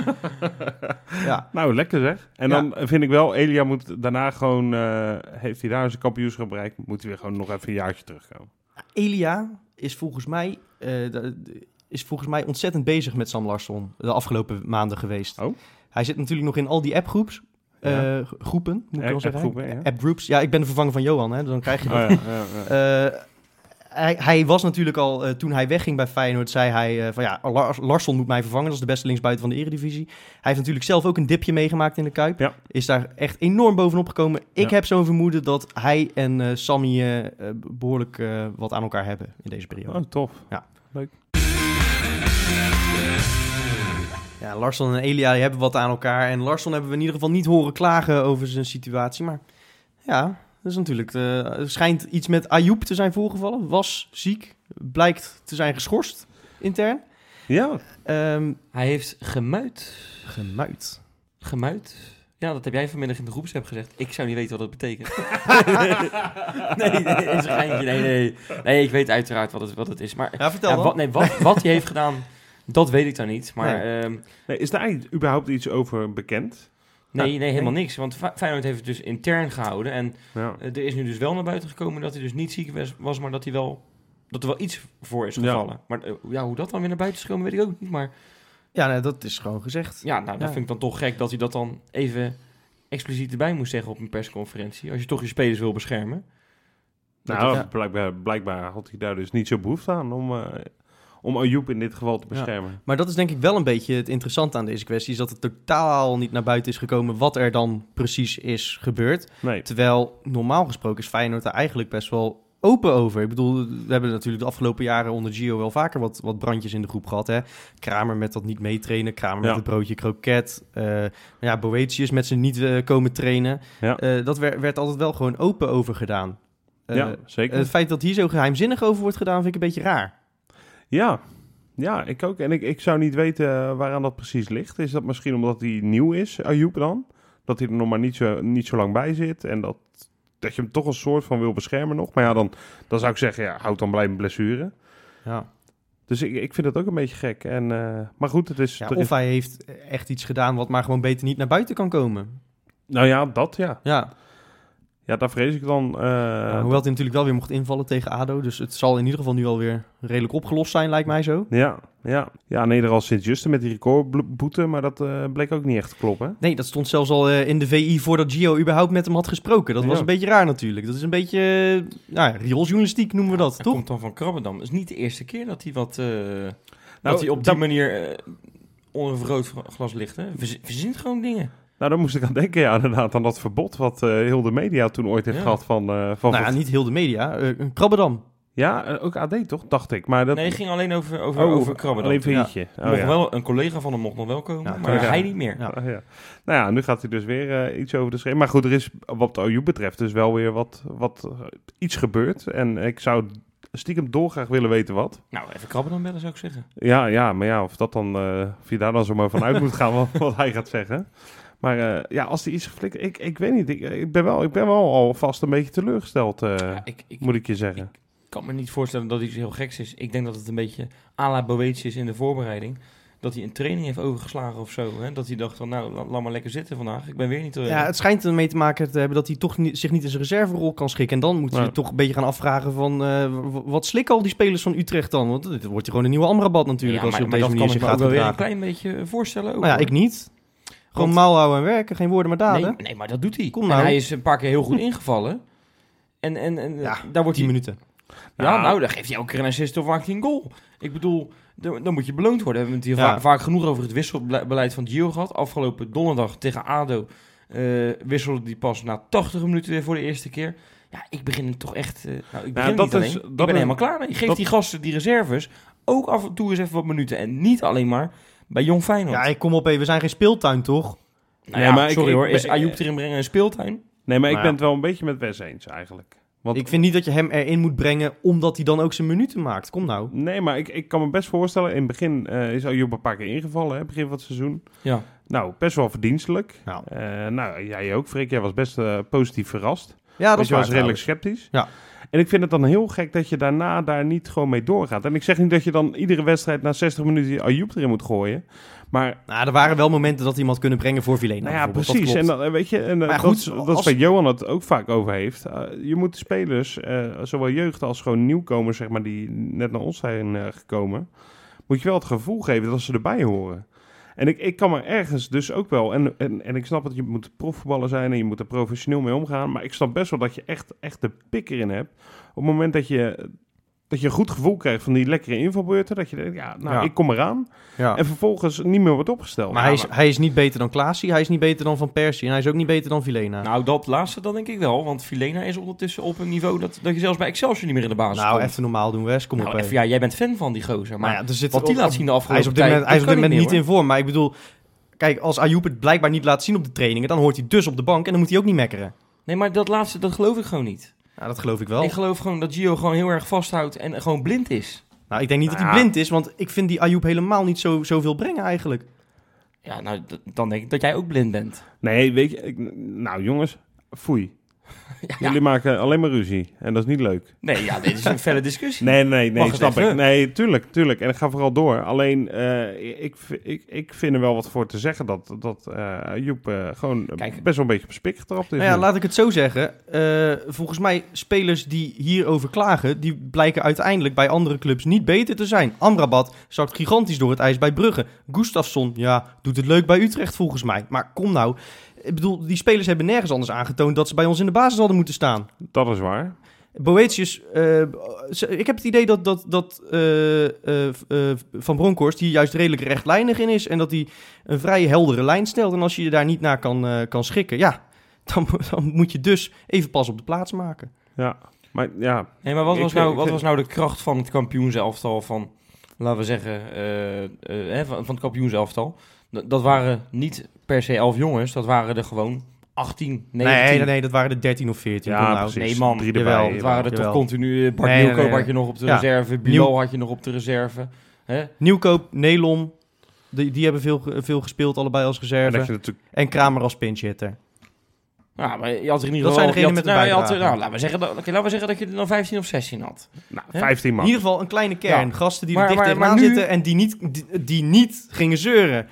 Ja. nou, lekker zeg. En Ja. dan vind ik wel, Elia moet daarna gewoon, eh, heeft hij daar zijn kampioenschap bereikt, moet hij weer gewoon nog even een jaartje terugkomen. Elia is volgens mij, eh, is volgens mij ontzettend bezig met Sam Larsson de afgelopen maanden geweest. Oh. Hij zit natuurlijk nog in al die appgroeps. Ja. eh, groepen, moet ik wel zeggen. appgroepen, ja. Ik ben de vervanger van Johan, hè, dan krijg je Oh, dat. ja, hij, hij was natuurlijk al, eh, toen hij wegging bij Feyenoord, zei hij eh, van ja, Lars- Larsson moet mij vervangen. Dat is de beste linksbuiten van de eredivisie. Hij heeft natuurlijk zelf ook een dipje meegemaakt in de Kuip. Ja. Is daar echt enorm bovenop gekomen. Ik Ja. heb zo'n vermoeden dat hij en eh, Sammy eh, eh, behoorlijk eh, wat aan elkaar hebben in deze periode. Oh, tof. Ja, Larsson en Elia die hebben wat aan elkaar. En Larsson hebben we in ieder geval niet horen klagen over zijn situatie. Maar ja, dat is natuurlijk... eh, er schijnt iets met Ayoub te zijn voorgevallen. Was ziek. Blijkt te zijn geschorst intern. Ja, Ehm Hij heeft gemuid. gemuid. Gemuid? Ja, dat heb jij vanmiddag in de groepsapp gezegd. Ik zou niet weten wat dat betekent. nee, nee, dat is een geintje. Nee, nee. Nee, ik weet uiteraard wat het, wat het is. Maar Ja, vertel ja, dan. wat, nee, wat, wat hij heeft gedaan, dat weet ik dan niet. Maar Nee. ehm, nee, is daar eigenlijk überhaupt iets over bekend? Nee, nee, helemaal niks. Want Fe- Feyenoord heeft het dus intern gehouden. En Ja. eh, er is nu dus wel naar buiten gekomen dat hij dus niet ziek was, maar dat, hij wel, dat er wel iets voor is Ja. gevallen. Maar eh, ja, hoe dat dan weer naar buiten is gekomen, weet ik ook niet. Maar Ja, nee, dat is gewoon gezegd. ja, nou, dat Ja. vind ik dan toch gek dat hij dat dan even expliciet erbij moest zeggen op een persconferentie. Als je toch je spelers wil beschermen. Nou, Ja. blijkbaar, blijkbaar had hij daar dus niet zo behoefte aan om, eh om Ayoub in dit geval te beschermen. Maar dat is denk ik wel een beetje het interessante aan deze kwestie. Is dat het totaal niet naar buiten is gekomen wat er dan precies is gebeurd. Nee. Terwijl normaal gesproken is Feyenoord daar eigenlijk best wel open over. Ik bedoel, we hebben natuurlijk de afgelopen jaren onder Gio wel vaker wat, wat brandjes in de groep gehad. Hè? Kramer met dat niet meetrainen, Kramer Ja. met het broodje kroket. eh ja, Boetius met zijn niet eh, komen trainen. Ja. Eh, dat werd, werd altijd wel gewoon open over gedaan. Ja, zeker. Het feit dat hier zo geheimzinnig over wordt gedaan, vind ik een beetje raar. Ja, ja ik ook. En ik, ik zou niet weten eh, waaraan dat precies ligt. Is dat misschien omdat hij nieuw is, Ayoub dan? Dat hij er nog maar niet zo, niet zo lang bij zit. En dat, dat je hem toch een soort van wil beschermen nog. Maar ja, dan, dan zou ik zeggen, ja, houd dan blij met blessure. Ja. Dus ik, ik vind het ook een beetje gek. En, eh, maar goed, het is... Ja, of is- hij heeft echt iets gedaan wat maar gewoon beter niet naar buiten kan komen. Nou ja, dat ja. Ja, Ja, daar vrees ik dan... eh, Ja, hoewel hij natuurlijk wel weer mocht invallen tegen ADO. Dus het zal in ieder geval nu alweer redelijk opgelost zijn, lijkt mij zo. Ja, Ja, ja Nederland Sint-Juste met die recordboete, maar dat eh, bleek ook niet echt te kloppen. Nee, dat stond zelfs al eh, in de VI voordat Gio überhaupt met hem had gesproken. Dat was een beetje raar natuurlijk. Dat is een beetje, uh, nou, ja, riooljournalistiek noemen we dat, Dat toch? komt dan van Krabbendam. Het is niet de eerste keer dat hij wat... eh, Nou, dat hij op die dat- manier onder een vergrootglas ligt. Hè? Verz- Verzint gewoon dingen. Nou, daar moest ik aan denken, ja, inderdaad, aan dat verbod wat eh, heel de media toen ooit heeft Ja. gehad van... eh van Nou ja, niet heel de media. eh Krabbedam. Ja, ook AD toch, dacht ik. Maar dat... Nee, het ging alleen over, over, oh, over Krabbendam. Alleen VI'tje. Oh, mocht ja. wel, een collega van hem mocht nog wel komen, Ja, maar ja. hij niet meer. Ja. Ah, ja. Nou ja, nu gaat hij dus weer eh, iets over de schreef. Maar goed, er is wat de OU betreft dus wel weer wat, wat iets gebeurd. En ik zou stiekem dolgraag willen weten wat. Nou, even Krabbendam bellen zou ik zeggen. Ja, ja, maar ja, of, dat dan, eh, of je daar dan zomaar van uit moet gaan wat, wat hij gaat zeggen. Maar eh, ja, als hij iets geflikt... Ik, ik weet niet, ik, ik, ben wel, ik ben wel alvast een beetje teleurgesteld, eh, Ja, ik, ik moet ik je zeggen. kan me niet voorstellen dat iets heel geks is. Ik denk dat het een beetje à la Boetius in de voorbereiding. Dat hij een training heeft overgeslagen of zo. Hè? Dat hij dacht van, nou, la- laat maar lekker zitten vandaag. Ik ben weer niet... eh, Ja, het schijnt ermee te maken te hebben dat hij toch niet, zich niet in zijn reserverol kan schikken. En dan moet je Ja. je toch een beetje gaan afvragen van... eh, wat slikken al die spelers van Utrecht dan? Want dit wordt gewoon een nieuwe Amrabat natuurlijk Ja, als maar, hij op maar deze dat manier kan zich ik me gaat wel weer een klein beetje voorstellen. Ook, Maar ja, hoor. ik niet. Want- mouw houden en werken. Geen woorden maar daden. Nee, nee, maar dat doet hij. Kom En nou. hij is een paar keer heel goed ingevallen. En, en, en Ja, daar wordt 10 hij... minuten. Ja, Nou. nou, dan geeft hij elke keer een assist of maakt hij een goal. Ik bedoel, dan, moet je beloond worden. We hebben het hier Ja. vaak, vaak genoeg over het wisselbeleid van Gio gehad. Afgelopen donderdag tegen ADO eh, wisselde die pas na 80 minuten weer voor de eerste keer. Ja, ik begin er toch echt... eh, nou, ik begin dat niet alleen. is- ik dat ben er is- helemaal klaar mee. Geef dat- die gasten, die reserves, ook af en toe eens even wat minuten. En niet alleen maar bij Jong Feyenoord. Ja, ik kom op even. We zijn geen speeltuin, toch? nou Nee, ja, maar ik- sorry ik hoor. Is Ayoub erin brengen een speeltuin? Nee, maar ik Nou ben het wel een beetje met Wes eens eigenlijk. Want Ik vind niet dat je hem erin moet brengen omdat hij dan ook zijn minuten maakt. Kom nou. Nee, maar ik, ik kan me best voorstellen. In het begin eh, is Ayoub een paar keer ingevallen, hè, begin van het seizoen. Ja. Nou, best wel verdienstelijk. Nou. Eh, nou, jij ook, Freek. Jij was best eh, positief verrast. Ja, dat Dus je was redelijk trouwens. sceptisch. Ja. En ik vind het dan heel gek dat je daarna daar niet gewoon mee doorgaat. En ik zeg niet dat je dan iedere wedstrijd na 60 minuten Ayoub erin moet gooien. Maar Nou, er waren wel momenten dat iemand kunnen brengen voor Vilena. nou ja, precies. En dan, weet je, en, eh, dat, goed, dat als- is waar Johan het ook vaak over heeft. Eh, je moet de spelers, eh, zowel jeugd als gewoon nieuwkomers, zeg maar, die net naar ons zijn gekomen, moet je wel het gevoel geven dat ze erbij horen. En ik, ik kan me ergens dus ook wel, en, en, en ik snap dat je moet profvoetballer zijn en je moet er professioneel mee omgaan, maar ik snap best wel dat je echt, echt de pik erin hebt. Op het moment dat je, dat je een goed gevoel krijgt van die lekkere invalbeurten, dat je denkt, ja, nou, Ja. ik kom eraan. ja. En vervolgens niet meer wordt opgesteld. Maar hij is, hij is niet beter dan Klaasie, hij is niet beter dan Van Persie en hij is ook niet beter dan Vilena. Nou, dat laatste dan denk ik wel. Want Filena is ondertussen op een niveau dat, dat je zelfs bij Excelsior niet meer in de basis Nou, komt. even normaal doen, Wes. Kom Nou, op. even, ja, jij bent fan van die gozer. Maar ja, er zit wat die op- laat zien de hij afgelopen is op dit tijd, moment, hij is op dit moment niet meer, in vorm. Maar ik bedoel, kijk, als Ayoub het blijkbaar niet laat zien op de trainingen, dan hoort hij dus op de bank en dan moet hij ook niet mekkeren. Nee, maar dat laatste, dat geloof ik gewoon niet. Ja, dat geloof ik wel. Ik geloof gewoon dat Gio gewoon heel erg vasthoudt en gewoon blind is. Nou, ik denk niet dat hij Ja. blind is, want ik vind die Ayoub helemaal niet zo, zoveel brengen eigenlijk. Ja, nou, dan denk ik dat jij ook blind bent. Nee, weet je, ik, nou jongens, foei. Ja, Jullie maken alleen maar ruzie. En dat is niet leuk. Nee, ja, dit is een felle discussie. Nee, nee, nee, Wacht snap even. ik. Nee, tuurlijk, tuurlijk. En ik ga vooral door. Alleen, eh, ik, ik, ik vind er wel wat voor te zeggen dat, dat eh Joep eh, gewoon Kijk. best wel een beetje op spik getrapt is. Nou ja, nu. laat ik het zo zeggen. Eh, volgens mij, spelers die hierover klagen, die blijken uiteindelijk bij andere clubs niet beter te zijn. Amrabat zakt gigantisch door het ijs bij Brugge. Gustafsson, ja, doet het leuk bij Utrecht volgens mij. Maar kom nou, ik bedoel, die spelers hebben nergens anders aangetoond dat ze bij ons in de basis hadden moeten staan. Dat is waar. Boetius, eh, ik heb het idee dat, dat, dat eh, eh, Van Bronckhorst hier juist redelijk rechtlijnig in is. En dat hij een vrij heldere lijn stelt. En als je je daar niet naar kan, eh, kan schikken, ja, dan, dan moet je dus even pas op de plaats maken. Ja, maar ja, Nee, maar wat, was nou, wat was nou de kracht van het kampioenselftal van, laten we zeggen, hè, van, van het kampioenselftal? Dat, dat waren niet per se elf jongens, dat waren er gewoon 18, 19. Nee, nee, nee, dat waren er 13 of 14. ja nou. precies. Nee, man. Drie Jawel, erbij. Het waren er toch Jawel. continu. eh, Bart Nee, Nieuwkoop nee, had je nog op de Ja. reserve. Bilal had je nog op de reserve. Hè? Nieuwkoop, Nelon, die, die hebben veel, veel gespeeld, allebei als reserve. dat En. Kramer als pinch hitter. Ja, maar je had er in ieder Dat geval... zijn degenen je had- met de nou, je had nou, laten, we zeggen dat, oké, laten we zeggen dat je er dan 15 of 16 had. Nou, Hè? 15 In man. ieder geval een kleine kern. Ja. Gasten die Maar- er dicht maar- tegenaan maar nu- zitten en die niet, die, die niet gingen zeuren.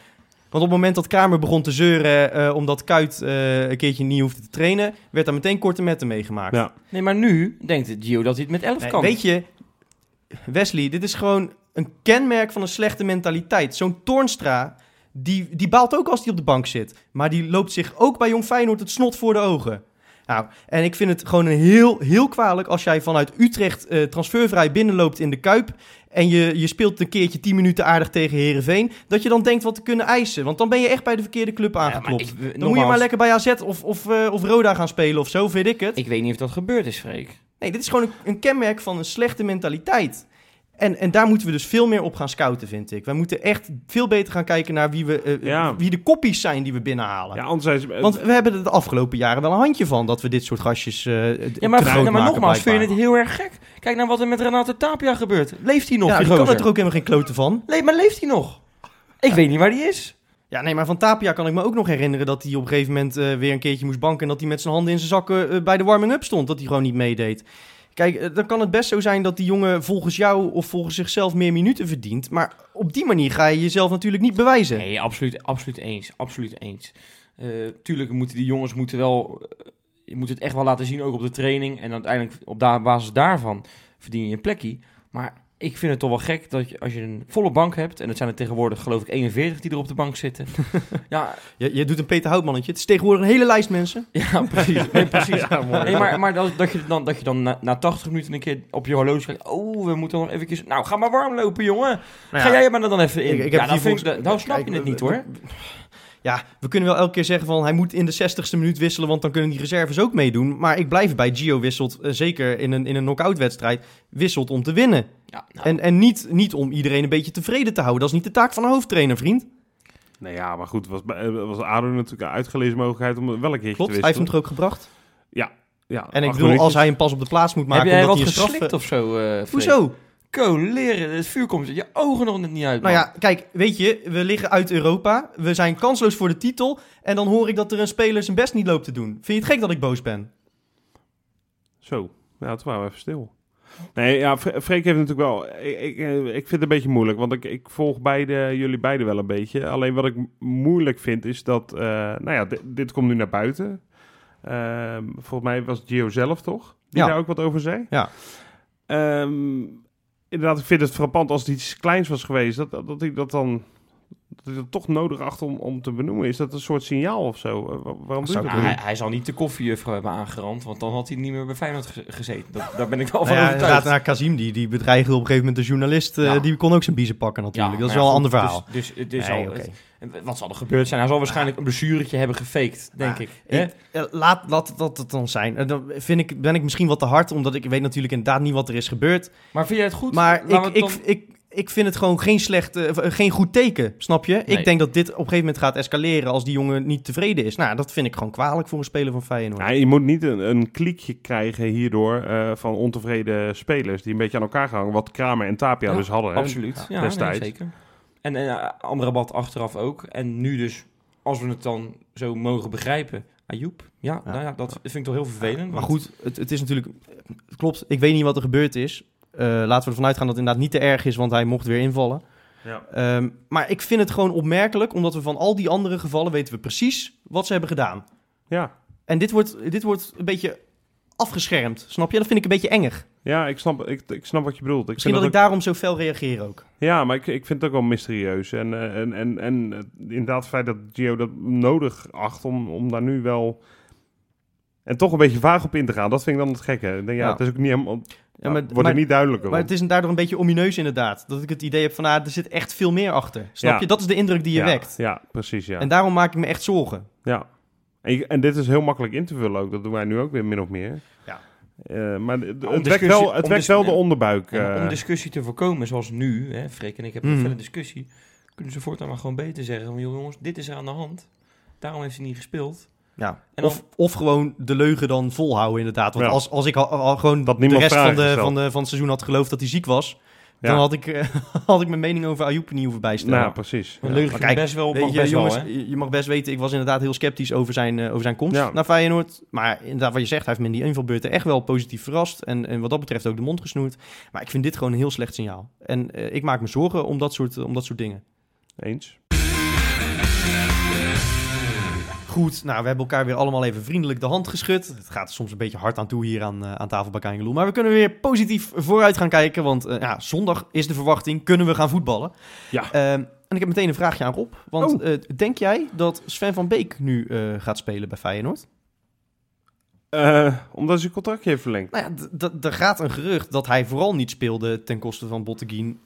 Want op het moment dat Kramer begon te zeuren eh, omdat Kuit eh, een keertje niet hoefde te trainen, werd daar meteen korte metten meegemaakt. Ja. Nee, maar nu denkt Gio dat hij het met 11 Nee, kan. weet je, Wesley, dit is gewoon een kenmerk van een slechte mentaliteit. Zo'n Toornstra, die, die baalt ook als hij op de bank zit. Maar die loopt zich ook bij Jong Feyenoord het snot voor de ogen. Nou, en ik vind het gewoon een heel, heel kwalijk als jij vanuit Utrecht eh, transfervrij binnenloopt in de Kuip. En je, je speelt een keertje 10 minuten aardig tegen Herenveen. Dat je dan denkt wat te kunnen eisen. Want dan ben je echt bij de verkeerde club Ja, aangeklopt. ik- dan moet je maar lekker bij AZ of, of, eh, of Roda gaan spelen of zo, vind ik het. Ik weet niet of dat gebeurd is, Freek. Nee, dit is gewoon een, een kenmerk van een slechte mentaliteit. En, en daar moeten we dus veel meer op gaan scouten, vind ik. Wij moeten echt veel beter gaan kijken naar wie, we, eh, Ja. wie de koppies zijn die we binnenhalen. Ja, anders zijn ze... Want we hebben er de afgelopen jaren wel een handje van dat we dit soort gastjes eh Ja, maar, nogmaals, vind je het heel erg gek? Kijk naar wat er met Renato Tapia gebeurt. Leeft hij nog, Ja, die kan er ook helemaal geen kloten van. Le- maar leeft hij nog? Ik weet niet waar die is. Ja, nee, maar van Tapia kan ik me ook nog herinneren dat hij op een gegeven moment eh, weer een keertje moest banken en dat hij met zijn handen in zijn zakken eh, bij de warming-up stond, dat hij gewoon niet meedeed. Kijk, eh, dan kan het best zo zijn dat die jongen volgens jou of volgens zichzelf meer minuten verdient, maar op die manier ga je jezelf natuurlijk niet bewijzen. Nee, absoluut, absoluut eens. Absoluut eens. Eh, tuurlijk moeten die jongens moeten wel... eh, je moet het echt wel laten zien, ook op de training. En uiteindelijk op basis daarvan verdien je een plekje. Maar ik vind het toch wel gek dat je, als je een volle bank hebt... en dat zijn er tegenwoordig geloof ik 41 die er op de bank zitten. ja, Je, je doet een Peter Houtmannetje. Het is tegenwoordig een hele lijst mensen. ja, precies. Nee, precies. Ja. Nee, maar, maar dat, dat je dan, dat je dan na, na 80 minuten een keer op je horloge kijkt... Oh, we moeten nog eventjes... Nou, ga maar warm lopen, jongen. Ga jij maar dan even in. Ik- ik heb dan, vind ik, dan, dan snap je het niet, hoor. Ja, we kunnen wel elke keer zeggen van hij moet in de 60ste minuut wisselen, want dan kunnen die reserves ook meedoen. Maar ik blijf bij Gio wisselt, eh, zeker in een, in een knock-out wedstrijd, wisselt om te winnen. Ja, nou, En, en niet, niet om iedereen een beetje tevreden te houden. Dat is niet de taak van een hoofdtrainer, vriend. Nee, ja, maar goed, was, bij- was ADO natuurlijk een uitgelezen mogelijkheid om wel een keertje Klopt, te hij heeft hem wisselen. toch ook gebracht? Ja, En ik bedoel, als hij hem pas op de plaats moet heb maken jij omdat wat hij een straf... geslikt of zo, eh Freek? Leren, het vuur komt je ogen nog net niet uit. Nou ja, kijk, weet je, we liggen uit Europa. We zijn kansloos voor de titel. En dan hoor ik dat er een speler zijn best niet loopt te doen. Vind je het gek dat ik boos ben? Zo, ja, toen waren we even stil. Nee, ja, Fre- Freek heeft natuurlijk wel... Ik, ik, eh, ik vind het een beetje moeilijk, want ik, ik volg beide, jullie beiden wel een beetje. Alleen wat ik moeilijk vind is dat... eh, nou ja, dit, dit komt nu naar buiten. Ehm, volgens mij was Gio zelf, toch? Die Ja. daar ook wat over zei? Ja. Ehm, inderdaad, ik vind het frappant als het iets kleins was geweest. Dat, dat, dat hij dat dan... Dat hij dat toch nodig acht om, om te benoemen. Is dat een soort signaal of zo? Eh, wa- waarom doe zou je Nou, dat? hij, hij zal niet de koffiejuffrouw hebben aangerand, want dan had hij niet meer bij Feyenoord ge- gezeten. Dat, daar ben ik wel Nou van ja, overtuigd. naar Kazim, die, die bedreigde op een gegeven moment de journalist. eh. Die kon ook zijn biezen pakken natuurlijk. Ja, dat is maar wel ja, een ander verhaal. Dus, dus het is Nee, al, het- wat zal er gebeurd zijn? Hij zal waarschijnlijk een blessuretje hebben gefaked, denk Ja, ik. Hè? Ik- eh, laat, laat dat het dan zijn. Dan vind ik, ben ik misschien wat te hard, omdat ik weet natuurlijk inderdaad niet wat er is gebeurd. Maar vind jij het goed? Maar ik, het ik, dan- ik, ik vind het gewoon geen slecht, eh, eh, geen goed teken, snap je? Nee. Ik denk dat dit op een gegeven moment gaat escaleren als die jongen niet tevreden is. Nou, dat vind ik gewoon kwalijk voor een speler van Feyenoord. Ja, je moet niet een, een kliekje krijgen hierdoor eh, van ontevreden spelers die een beetje aan elkaar gaan. Wat Kramer en Tapia Ja, dus hadden. hè. Absoluut, ja, destijds. nee, zeker. En, en Amrabat achteraf ook. En nu dus, als we het dan zo mogen begrijpen, Ayoub. Ja, Ja. Nou ja dat vind ik toch heel vervelend. Maar want- goed, het, het is natuurlijk... Het klopt, ik weet niet wat er gebeurd is. Eh, laten we ervan uitgaan dat het inderdaad niet te erg is, want hij mocht weer invallen. Ja. Ehm, maar ik vind het gewoon opmerkelijk, omdat we van al die andere gevallen weten we precies wat ze hebben gedaan. Ja. En dit wordt, dit wordt een beetje afgeschermd, snap je? Dat vind ik een beetje enger. Ja, ik snap, ik, ik snap wat je bedoelt. Ik Misschien dat ik daarom zo fel reageer ook. ook- Ja, maar ik, ik vind het ook wel mysterieus. En, eh, en, en, en eh, inderdaad het feit dat Gio dat nodig acht om, om daar nu wel... En toch een beetje vaag op in te gaan. Dat vind ik dan het gekke. Ik denk, ja, Ja. het is ook niet helemaal... Ja, maar, wordt maar, er niet duidelijker maar het is daardoor een beetje omineus inderdaad. Dat ik het idee heb van, ah, er zit echt veel meer achter. Snap Ja. je? Dat is de indruk die je ja, wekt. Ja, precies, ja. En daarom maak ik me echt zorgen. Ja. En, je- en dit is heel makkelijk in te vullen ook. Dat doen wij nu ook weer min of meer. Ja. Eh, maar het, om het wekt wel, het om wekt wel de onderbuik. En eh. om discussie te voorkomen, zoals nu, hè, Freek en ik hebben Mhm. een felle discussie, kunnen ze voortaan maar gewoon beter zeggen van, "Joh, jongens, dit is er aan de hand. Daarom heeft hij niet gespeeld. Ja. En of, of gewoon de leugen dan volhouden inderdaad. Want Ja. als, als ik al, al gewoon Dat de rest van, de, van, de, van het seizoen had geloofd dat hij ziek was... Ja. dan had ik, eh, had ik mijn mening over Ayoub niet hoeven bijstellen. Nou, precies. Een Ja. leugen Maar vind ik kijk, best wel, mag je, best jongens, wel, hè? je mag best weten, ik was inderdaad heel sceptisch over zijn, eh, over zijn komst Ja. naar Feyenoord. Maar inderdaad, wat je zegt, hij heeft me in die invalbeurten echt wel positief verrast. En, en wat dat betreft ook de mond gesnoerd. Maar ik vind dit gewoon een heel slecht signaal. En eh, ik maak me zorgen om dat soort, om dat soort dingen. Eens. Goed. Nou, we hebben elkaar weer allemaal even vriendelijk de hand geschud. Het gaat soms een beetje hard aan toe hier aan, eh, aan tafel bij Kangeloel. Maar we kunnen weer positief vooruit gaan kijken. Want eh, ja, zondag is de verwachting. Kunnen we gaan voetballen? Ja. Ehm, en ik heb meteen een vraagje aan Rob. Want Oh. eh, denk jij dat Sven van Beek nu gaat spelen bij Feyenoord? Omdat zijn contractje heeft verlengd. Nou ja, er gaat een gerucht dat hij vooral niet speelde ten koste van Botteguin.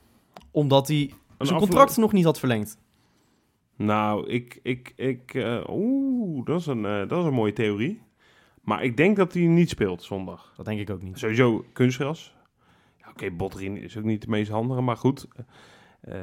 Omdat hij Een zijn contract nog niet had verlengd. Nou, ik... ik, ik eh, Oeh, dat is, een, eh, dat is een mooie theorie. Maar ik denk dat hij niet speelt zondag. Dat denk ik ook niet. Sowieso kunstgras. Ja, Oké, Botterin is ook niet de meest handige, maar goed. Eh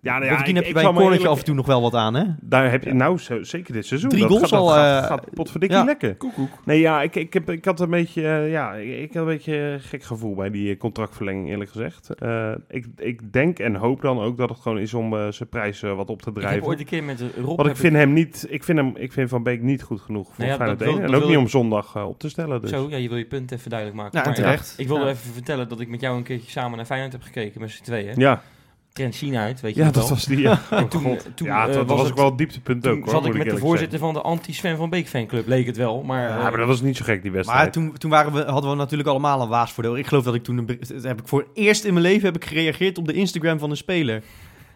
ja, nou ja, ik- heb je ik bij een eerlijk- af en toe nog wel wat aan, hè? Daar heb je, nou, zo, zeker dit seizoen. Drie dat goals gaat, dat al, Gaat, gaat potverdikkie ja. lekker. Koekoek. Nee, ja, ik, ik, heb, ik had een beetje, eh, ja, ik, ik had een beetje gek gevoel bij die contractverlenging, eerlijk gezegd. Eh, ik, ik denk en hoop dan ook dat het gewoon is om eh, zijn prijs wat op te Ik heb drijven. ooit een keer met Rob... Want ik vind hem niet, ik vind hem, ik vind Van Beek niet goed genoeg voor Nou ja, Feyenoord dat wil- 1. En ook wil niet ik- om zondag op te stellen. Dus. Zo, ja, je wil je punt even duidelijk maken. Ja, Maar, terecht. Ik wilde Ja. even vertellen dat ik met jou een keertje samen naar Feyenoord heb gekeken met z'n tweeën. Ja, Trent China uit, weet je ja dat wel. was die. Ja, En toen, God. toen, ja, dat was, was ook het- wel het dieptepunt ook. Toen zat ik met de voorzitter van de anti-Sven van Beek fanclub, leek het wel. Maar, Ja, maar dat was niet zo gek die wedstrijd. Maar toen, toen waren we, hadden we natuurlijk allemaal een waas voor de oren. Ik geloof dat ik toen... Een, heb ik voor het eerst in mijn leven heb ik gereageerd op de Instagram van een speler.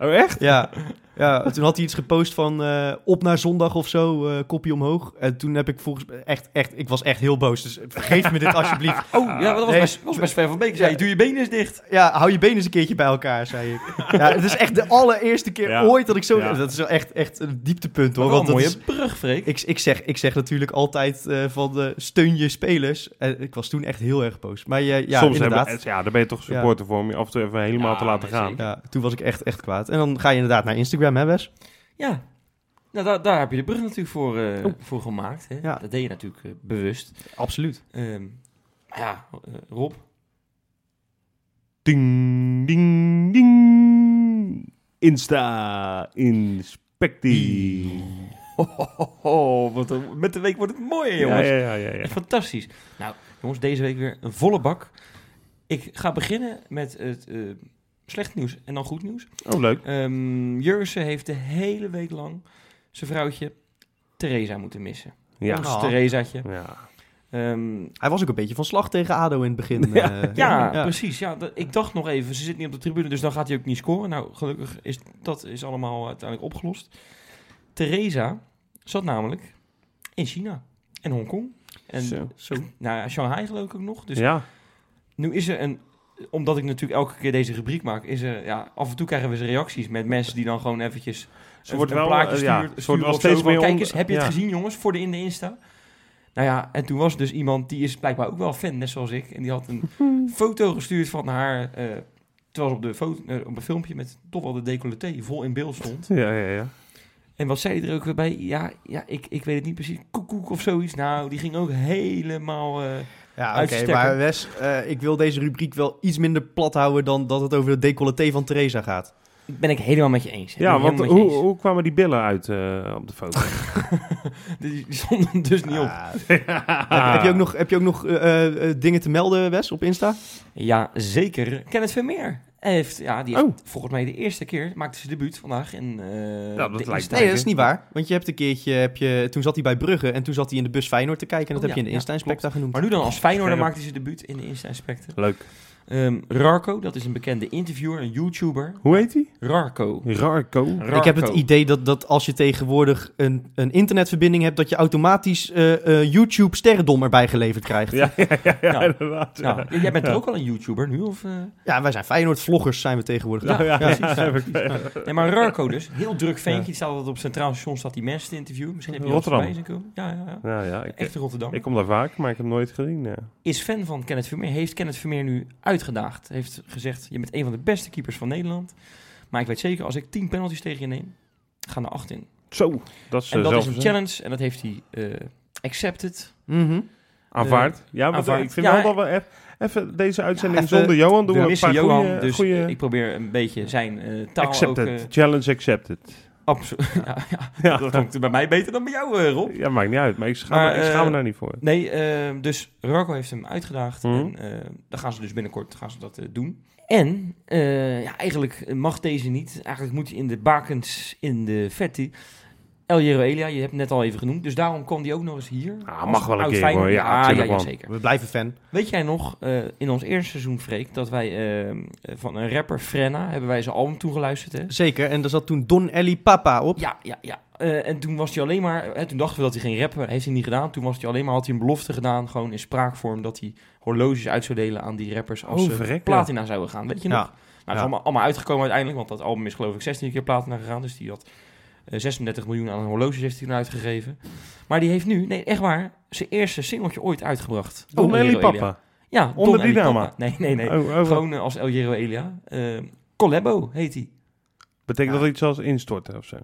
Oh, echt? Ja, ja toen had hij iets gepost van eh, op naar zondag of zo, eh, kopje omhoog. En toen heb ik volgens echt, echt, ik was echt heel boos. Dus vergeef me dit alsjeblieft. Oh, ja, dat was, Nee. bij, was bij Sven van Beek. Zei, Ja. doe je benen eens dicht. Ja, hou je benen eens een keertje bij elkaar, zei ik. Ja, het is echt de allereerste keer Ja. ooit dat ik zo... Ja. Dat is wel echt, echt een dieptepunt hoor. Wat een Want dat mooie is, brug, Freek. ik, ik, zeg, ik zeg natuurlijk altijd eh, van steun je spelers. En ik was toen echt heel erg boos. Maar eh, ja, Soms inderdaad. hebben, ja, daar ben je toch supporter voor om je af en toe even helemaal Ja, te laten nee, gaan. zeker. Ja, toen was ik echt, echt kwaad. En dan ga je inderdaad naar Instagram, hè Wes? Ja, nou, daar, daar heb je de brug natuurlijk voor, eh, Oh. voor gemaakt. Hè? Ja. Dat deed je natuurlijk eh, bewust. Absoluut. Ehm, ja, eh, Rob. Ding, ding, ding. Insta, inspectie. Oh, wat een- met de week wordt het mooier, Ja, jongens. ja, ja, ja, ja. Echt fantastisch. Nou, jongens, deze week weer een volle bak. Ik ga beginnen met het slecht nieuws en dan goed nieuws. Oh, leuk. Ehm Jurgen heeft de hele week lang zijn vrouwtje Theresa moeten missen. Ja. Ons Oh. Theresaatje. ja. Ehm, Hij was ook een beetje van slag tegen ADO in het begin. Ja. eh. ja, precies. Ja, dat- ik dacht nog even, ze zit niet op de tribune, dus dan gaat hij ook niet scoren. Nou, gelukkig is dat is allemaal uiteindelijk opgelost. Theresa zat namelijk in China en Hongkong. En Zo. Zo. nou, ja, Shanghai geloof ik ook nog. Dus ja. nu is er een, omdat ik natuurlijk elke keer deze rubriek maak, is er, ja, af en toe krijgen we eens reacties met mensen die dan gewoon eventjes Ze wordt een wel, plaatje eh, ja, sturen, ze wordt wel steeds meer Kijk eens, heb je het ja. gezien jongens, voor de in de Insta? Nou ja, en toen was dus iemand, die is blijkbaar ook wel fan, net zoals ik. En die had een foto gestuurd van haar, eh, terwijl ze op, de foto, eh, op een filmpje met toch wel de decolleté vol in beeld stond. Ja, ja, ja. En wat zei hij er ook weer bij? Ja, ja ik, ik weet het niet precies, koekoek of zoiets. Nou, die ging ook helemaal... eh, Ja, oké, maar Wes, eh, ik wil deze rubriek wel iets minder plat houden dan dat het over de decolleté van Theresa gaat. ben ik helemaal met je eens. Ja, want hoe, hoe kwamen die billen uit eh, op de foto? die, stonden dus niet op. Ah, heb, heb je ook nog, heb je ook nog eh, dingen te melden, Wes, op Insta? Ja, zeker. Kenneth Vermeer. Hij heeft, ja, die heeft Oh. volgens mij de eerste keer, maakte zijn debuut vandaag in eh dat de lijkt Insta. Nee, dat is niet waar. Want je hebt een keertje, heb je, toen zat hij bij Brugge en toen zat hij in de bus Feyenoord te kijken. En dat Oh, heb je in de ja, Insta-inspecta genoemd. Maar nu dan als Feyenoorder Scherp. maakte hij zijn debuut in de Insta-inspector. Leuk. Ehm, Rarco, dat is een bekende interviewer, een YouTuber. Hoe heet die? Rarco. Rarco. Rarco. Ik heb het idee dat, dat als je tegenwoordig een, een internetverbinding hebt, dat je automatisch eh, eh, YouTube sterrendom erbij geleverd krijgt. Ja, Ja, ja, ja, ja, Nou, inderdaad. ja. Nou, jij bent er ook al een YouTuber nu, of... eh? wij zijn Feyenoord-vloggers zijn we tegenwoordig. Ja, ja, precies. ja, heb ik- Nee, maar Rarco dus, heel druk ventje. Ja. Die staat altijd op Centraal Station, staat die mensen te interviewen. Misschien heb je Rotterdam. Ja, ja, ja. Ja, ja, ik, Echt in Rotterdam. ik kom daar vaak, maar ik heb hem nooit gezien. Ja. is fan van Kenneth Vermeer. Heeft Kenneth Vermeer nu uitgedaagd. Heeft gezegd, je bent een van de beste keepers van Nederland. Maar ik weet zeker, als ik 10 penalties tegen je neem, gaan er 8 in. Zo, dat is En eh, dat is een challenge en dat heeft hij eh, accepted. Mhm. aanvaard. ja, maar aanvaard. ik vind Ja, wel dat we even deze uitzending even zonder Johan doen We een paar Johan, dus ik probeer een beetje zijn eh, taal accepted. ook... eh, Challenge accepted. Absolu- ja, ja, Ja. dat klonk bij mij beter dan bij jou, eh, Rob. Ja, maakt niet uit, maar ik schaam, Maar, me, ik schaam me eh, daar niet voor. Nee, eh, dus Rocco heeft hem uitgedaagd. Mhm. En eh, dan gaan ze dus binnenkort gaan ze dat doen. En ja, eigenlijk mag deze niet. Eigenlijk moet hij in de bakens in de Vetti El Hierro Elia, je hebt het net al even genoemd. Dus daarom kwam die ook nog eens hier. Ah, mag wel een keer, hoor. Ja, ja, ja, zeker. We blijven fan. Weet jij nog, eh, in ons eerste seizoen, Freek, dat wij eh, van een rapper, Frenna, hebben wij zijn album toegeluisterd, hè? Zeker, en daar zat toen Don Ellie Papa op. Ja, ja, ja. Eh, en toen was hij alleen maar, hè, toen dachten we dat hij ging rappen, heeft hij niet gedaan. Toen was hij alleen maar, had hij een belofte gedaan, gewoon in spraakvorm, dat hij horloges uit zou delen aan die rappers als Oh, ze verrek, ja. platina zouden gaan. Weet je nog? Ja. Nou, het is allemaal, allemaal uitgekomen uiteindelijk, want dat album is geloof ik 16 keer platina gegaan. Dus die had eh, 36 miljoen aan horloges heeft hij uitgegeven. Maar die heeft nu, nee echt waar, zijn eerste singeltje ooit uitgebracht. Don Elia. Papa. Ja, Onder Don die naam, Papa. Nee, nee, nee. Oh, oh, Gewoon eh, als El Hierro Elia. Eh Collabo heet hij. Betekent Ja. dat iets als instorten of zo?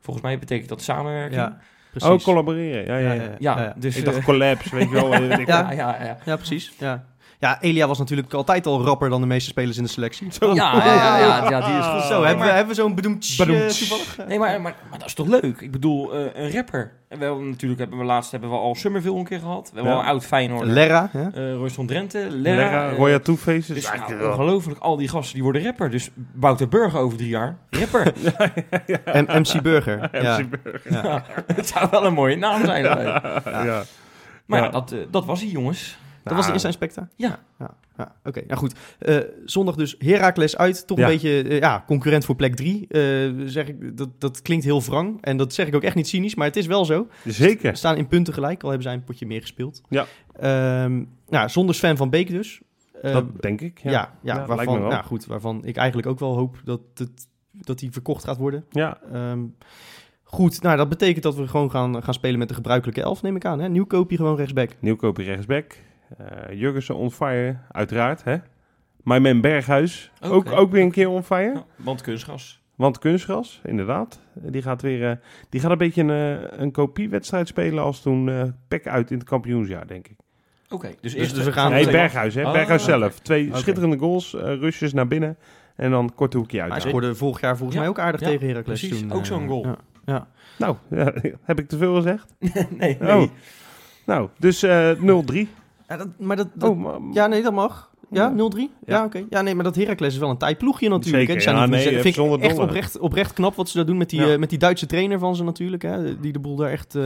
Volgens mij betekent dat samenwerking. Ja, precies. Oh, collaboreren. Ja, ja, ja. Ja, ja. dus... Ik eh, dacht collabs, weet je wel. eh, ja, ja, ja. Ja, precies. Ja. Ja, Elia was natuurlijk altijd al rapper dan de meeste spelers in de selectie. Zo. Ja, ja, ja, ja, ja, die is goed. Zo, Nee, hebben, we, hebben we zo'n bedoemd toevallig? nee, maar, maar, maar dat is toch leuk? Ik bedoel, eh, een rapper. En we hebben natuurlijk, hebben we laatst hebben we al Summerville een keer gehad. We hebben Ja. al een oud Feyenoord. Lerra, hè? eh Royston Drenthe, Lerra. Lerra, eh, Roya Two-Faces. dus Ja, nou, ongelooflijk, al die gasten die worden rapper. Dus Wouter Burger over drie jaar, rapper. En MC Burger. Ja. MC Burger. Ja. Het zou wel een mooie naam zijn. hè. Ja. Maar ja, Ja. dat, eh, dat was hij, jongens. Dat was de Nou, eerste inspector? Ja. Ja, ja oké. Nou goed, Eh, zondag dus Heracles uit. Toch Ja. een beetje eh, ja, concurrent voor plek 3. zeg ik, dat, dat klinkt heel wrang. En dat zeg ik ook echt niet cynisch, maar het is wel zo. Zeker. staan in punten gelijk, al hebben zij een potje meer gespeeld. Ja. Ehm, nou, zonder Sven van Beek dus. Eh, Dat denk ik. ja, Ja. waarvan, nou goed, waarvan ik eigenlijk ook wel hoop dat, het, dat die verkocht gaat worden. Ja. Ehm, goed, nou dat betekent dat we gewoon gaan, gaan spelen met de gebruikelijke elf, neem ik aan. Hè? Nieuwkoopje gewoon rechtsback. Nieuwkoper rechtsback. Eh Jurgensen on fire, uiteraard. Hè? My man Berghuis, ook, ook weer een keer on fire. Ja, want kunstgras. Want kunstgras, inderdaad. Eh, Die gaat weer eh, die gaat een beetje een, een kopiewedstrijd spelen als toen eh Pek uit in het kampioensjaar, denk ik. Oké, dus Dus- eerst... dus we gaan- nee, Berghuis, hè? Ah, Berghuis zelf. Twee schitterende goals, eh rushes naar binnen en dan korte hoekje uit. Hij scoorde vorig jaar volgens Ja, mij ook aardig ja, tegen Heracles precies. toen. Ook zo'n goal. Ja, ja. nou ja, heb ik te veel gezegd? nee, nee. Oh. Nou, dus eh 0-3. Ja, dat, maar dat, dat- Oh, maar, ja, nee, dat mag. Ja, Ja. 0-3? Ja, Ja. oké. Ja, nee, maar dat Heracles is wel een taai ploegje natuurlijk. hè. Zeker, ja, nee, vind ik echt oprecht, oprecht knap wat ze daar doen met die, Ja. eh, met die Duitse trainer van ze natuurlijk. Hè, die de boel daar echt... eh,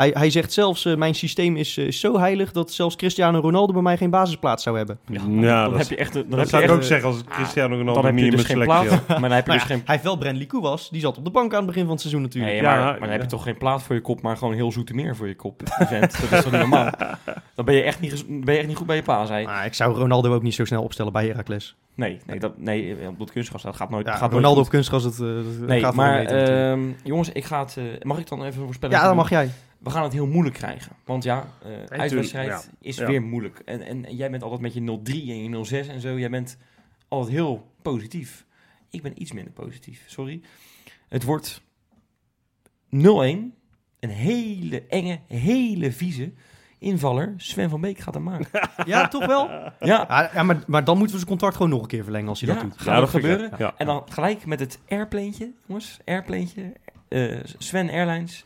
hij, hij zegt zelfs, eh, mijn systeem is, eh, is zo heilig dat zelfs Cristiano Ronaldo bij mij geen basisplaats zou hebben. Ja, Ja, dan dat- heb je echt... Dan dat heb zou je ik echt, ook zeggen als Cristiano Ronaldo Dan heb niet dus geen selectie plaat. had. Maar dan heb je Maar dus ja, geen... hij heeft wel Brandley Koewas, die zat op de bank aan het begin van het seizoen natuurlijk. Nee, Ja, maar, maar dan ja. heb je toch geen plaat voor je kop, maar gewoon heel Zoetermeer voor je kop. Event. Dat is toch niet normaal? Dan ben je echt niet, ben je echt niet goed bij je pa, zei. Maar ik zou Ronaldo ook niet zo snel opstellen bij Heracles. Nee, nee, dat, nee op dat kunstgras, dat gaat nooit, Ja, gaat nooit Ronaldo goed. op kunstgras, dat, eh, dat Nee, gaat maar ehm, jongens, ik ga het... eh, mag ik dan even voorspellen? ja, dat mag jij. We gaan het heel moeilijk krijgen. Want ja, eh uitwedstrijd ja. is Ja. weer moeilijk. En, en, en jij bent altijd met je 0-3 en je 0-6 en zo. Jij bent altijd heel positief. Ik ben iets minder positief, sorry. Het wordt 0-1. Een hele enge, hele vieze invaller. Sven van Beek gaat hem maken. Ja, toch wel? Ja, Ja, maar, maar dan moeten we zijn contract gewoon nog een keer verlengen als hij ja dat doet. gaat dat gebeuren. Ja. En dan gelijk met het airplaneetje, jongens. Airplaneetje. eh, Sven Airlines.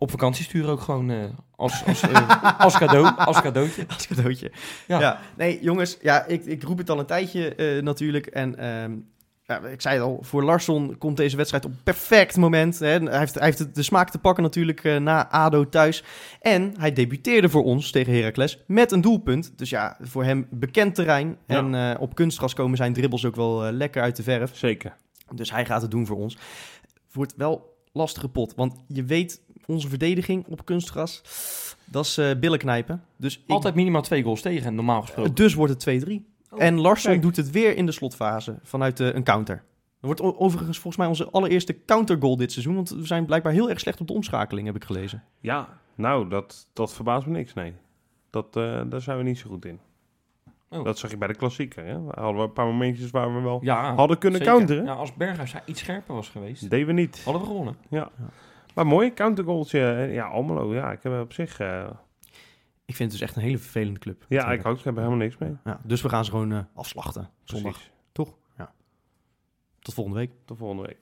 Op vakantie sturen ook gewoon eh, als, als, eh, als cadeau. Als cadeautje. Als cadeautje. Ja. Ja. Nee, jongens, ja, ik, ik roep het al een tijdje eh, natuurlijk. En ehm, ja, ik zei het al, voor Larsson komt deze wedstrijd op perfect moment. Hè. Hij, heeft, hij heeft de smaak te pakken natuurlijk eh, na ADO thuis. En hij debuteerde voor ons tegen Heracles met een doelpunt. Dus ja, voor hem bekend terrein. Ja. En eh, op kunstgras komen zijn dribbels ook wel lekker uit de verf. Zeker. Dus hij gaat het doen voor ons. Wordt wel lastige pot. Want je weet, onze verdediging op kunstgras, dat is eh billen knijpen. Dus, ik, Altijd minimaal twee goals tegen, normaal gesproken. dus wordt het 2-3. Oh, en Larsson kijk. doet het weer in de slotfase vanuit eh, een counter. Dat wordt overigens volgens mij onze allereerste countergoal dit seizoen. Want we zijn blijkbaar heel erg slecht op de omschakeling, heb ik gelezen. Ja, nou, dat, dat verbaast me niks, nee. Dat, eh, daar zijn we niet zo goed in. Oh. Dat zag je bij de klassieker, hè? We hadden we een paar momentjes waar we wel ja, hadden kunnen zeker. counteren. Ja, als Berghuis iets scherper was geweest, deden we niet. hadden we gewonnen. Maar mooi, countergoaltje. eh, Ja, Almelo, ja, ik heb op zich... eh, Ik vind het dus echt een hele vervelende club. ja, ik ook, ik heb er helemaal niks mee. Ja, dus we gaan ze gewoon eh, afslachten zondag. Precies. Toch? Ja. Tot volgende week. Tot volgende week.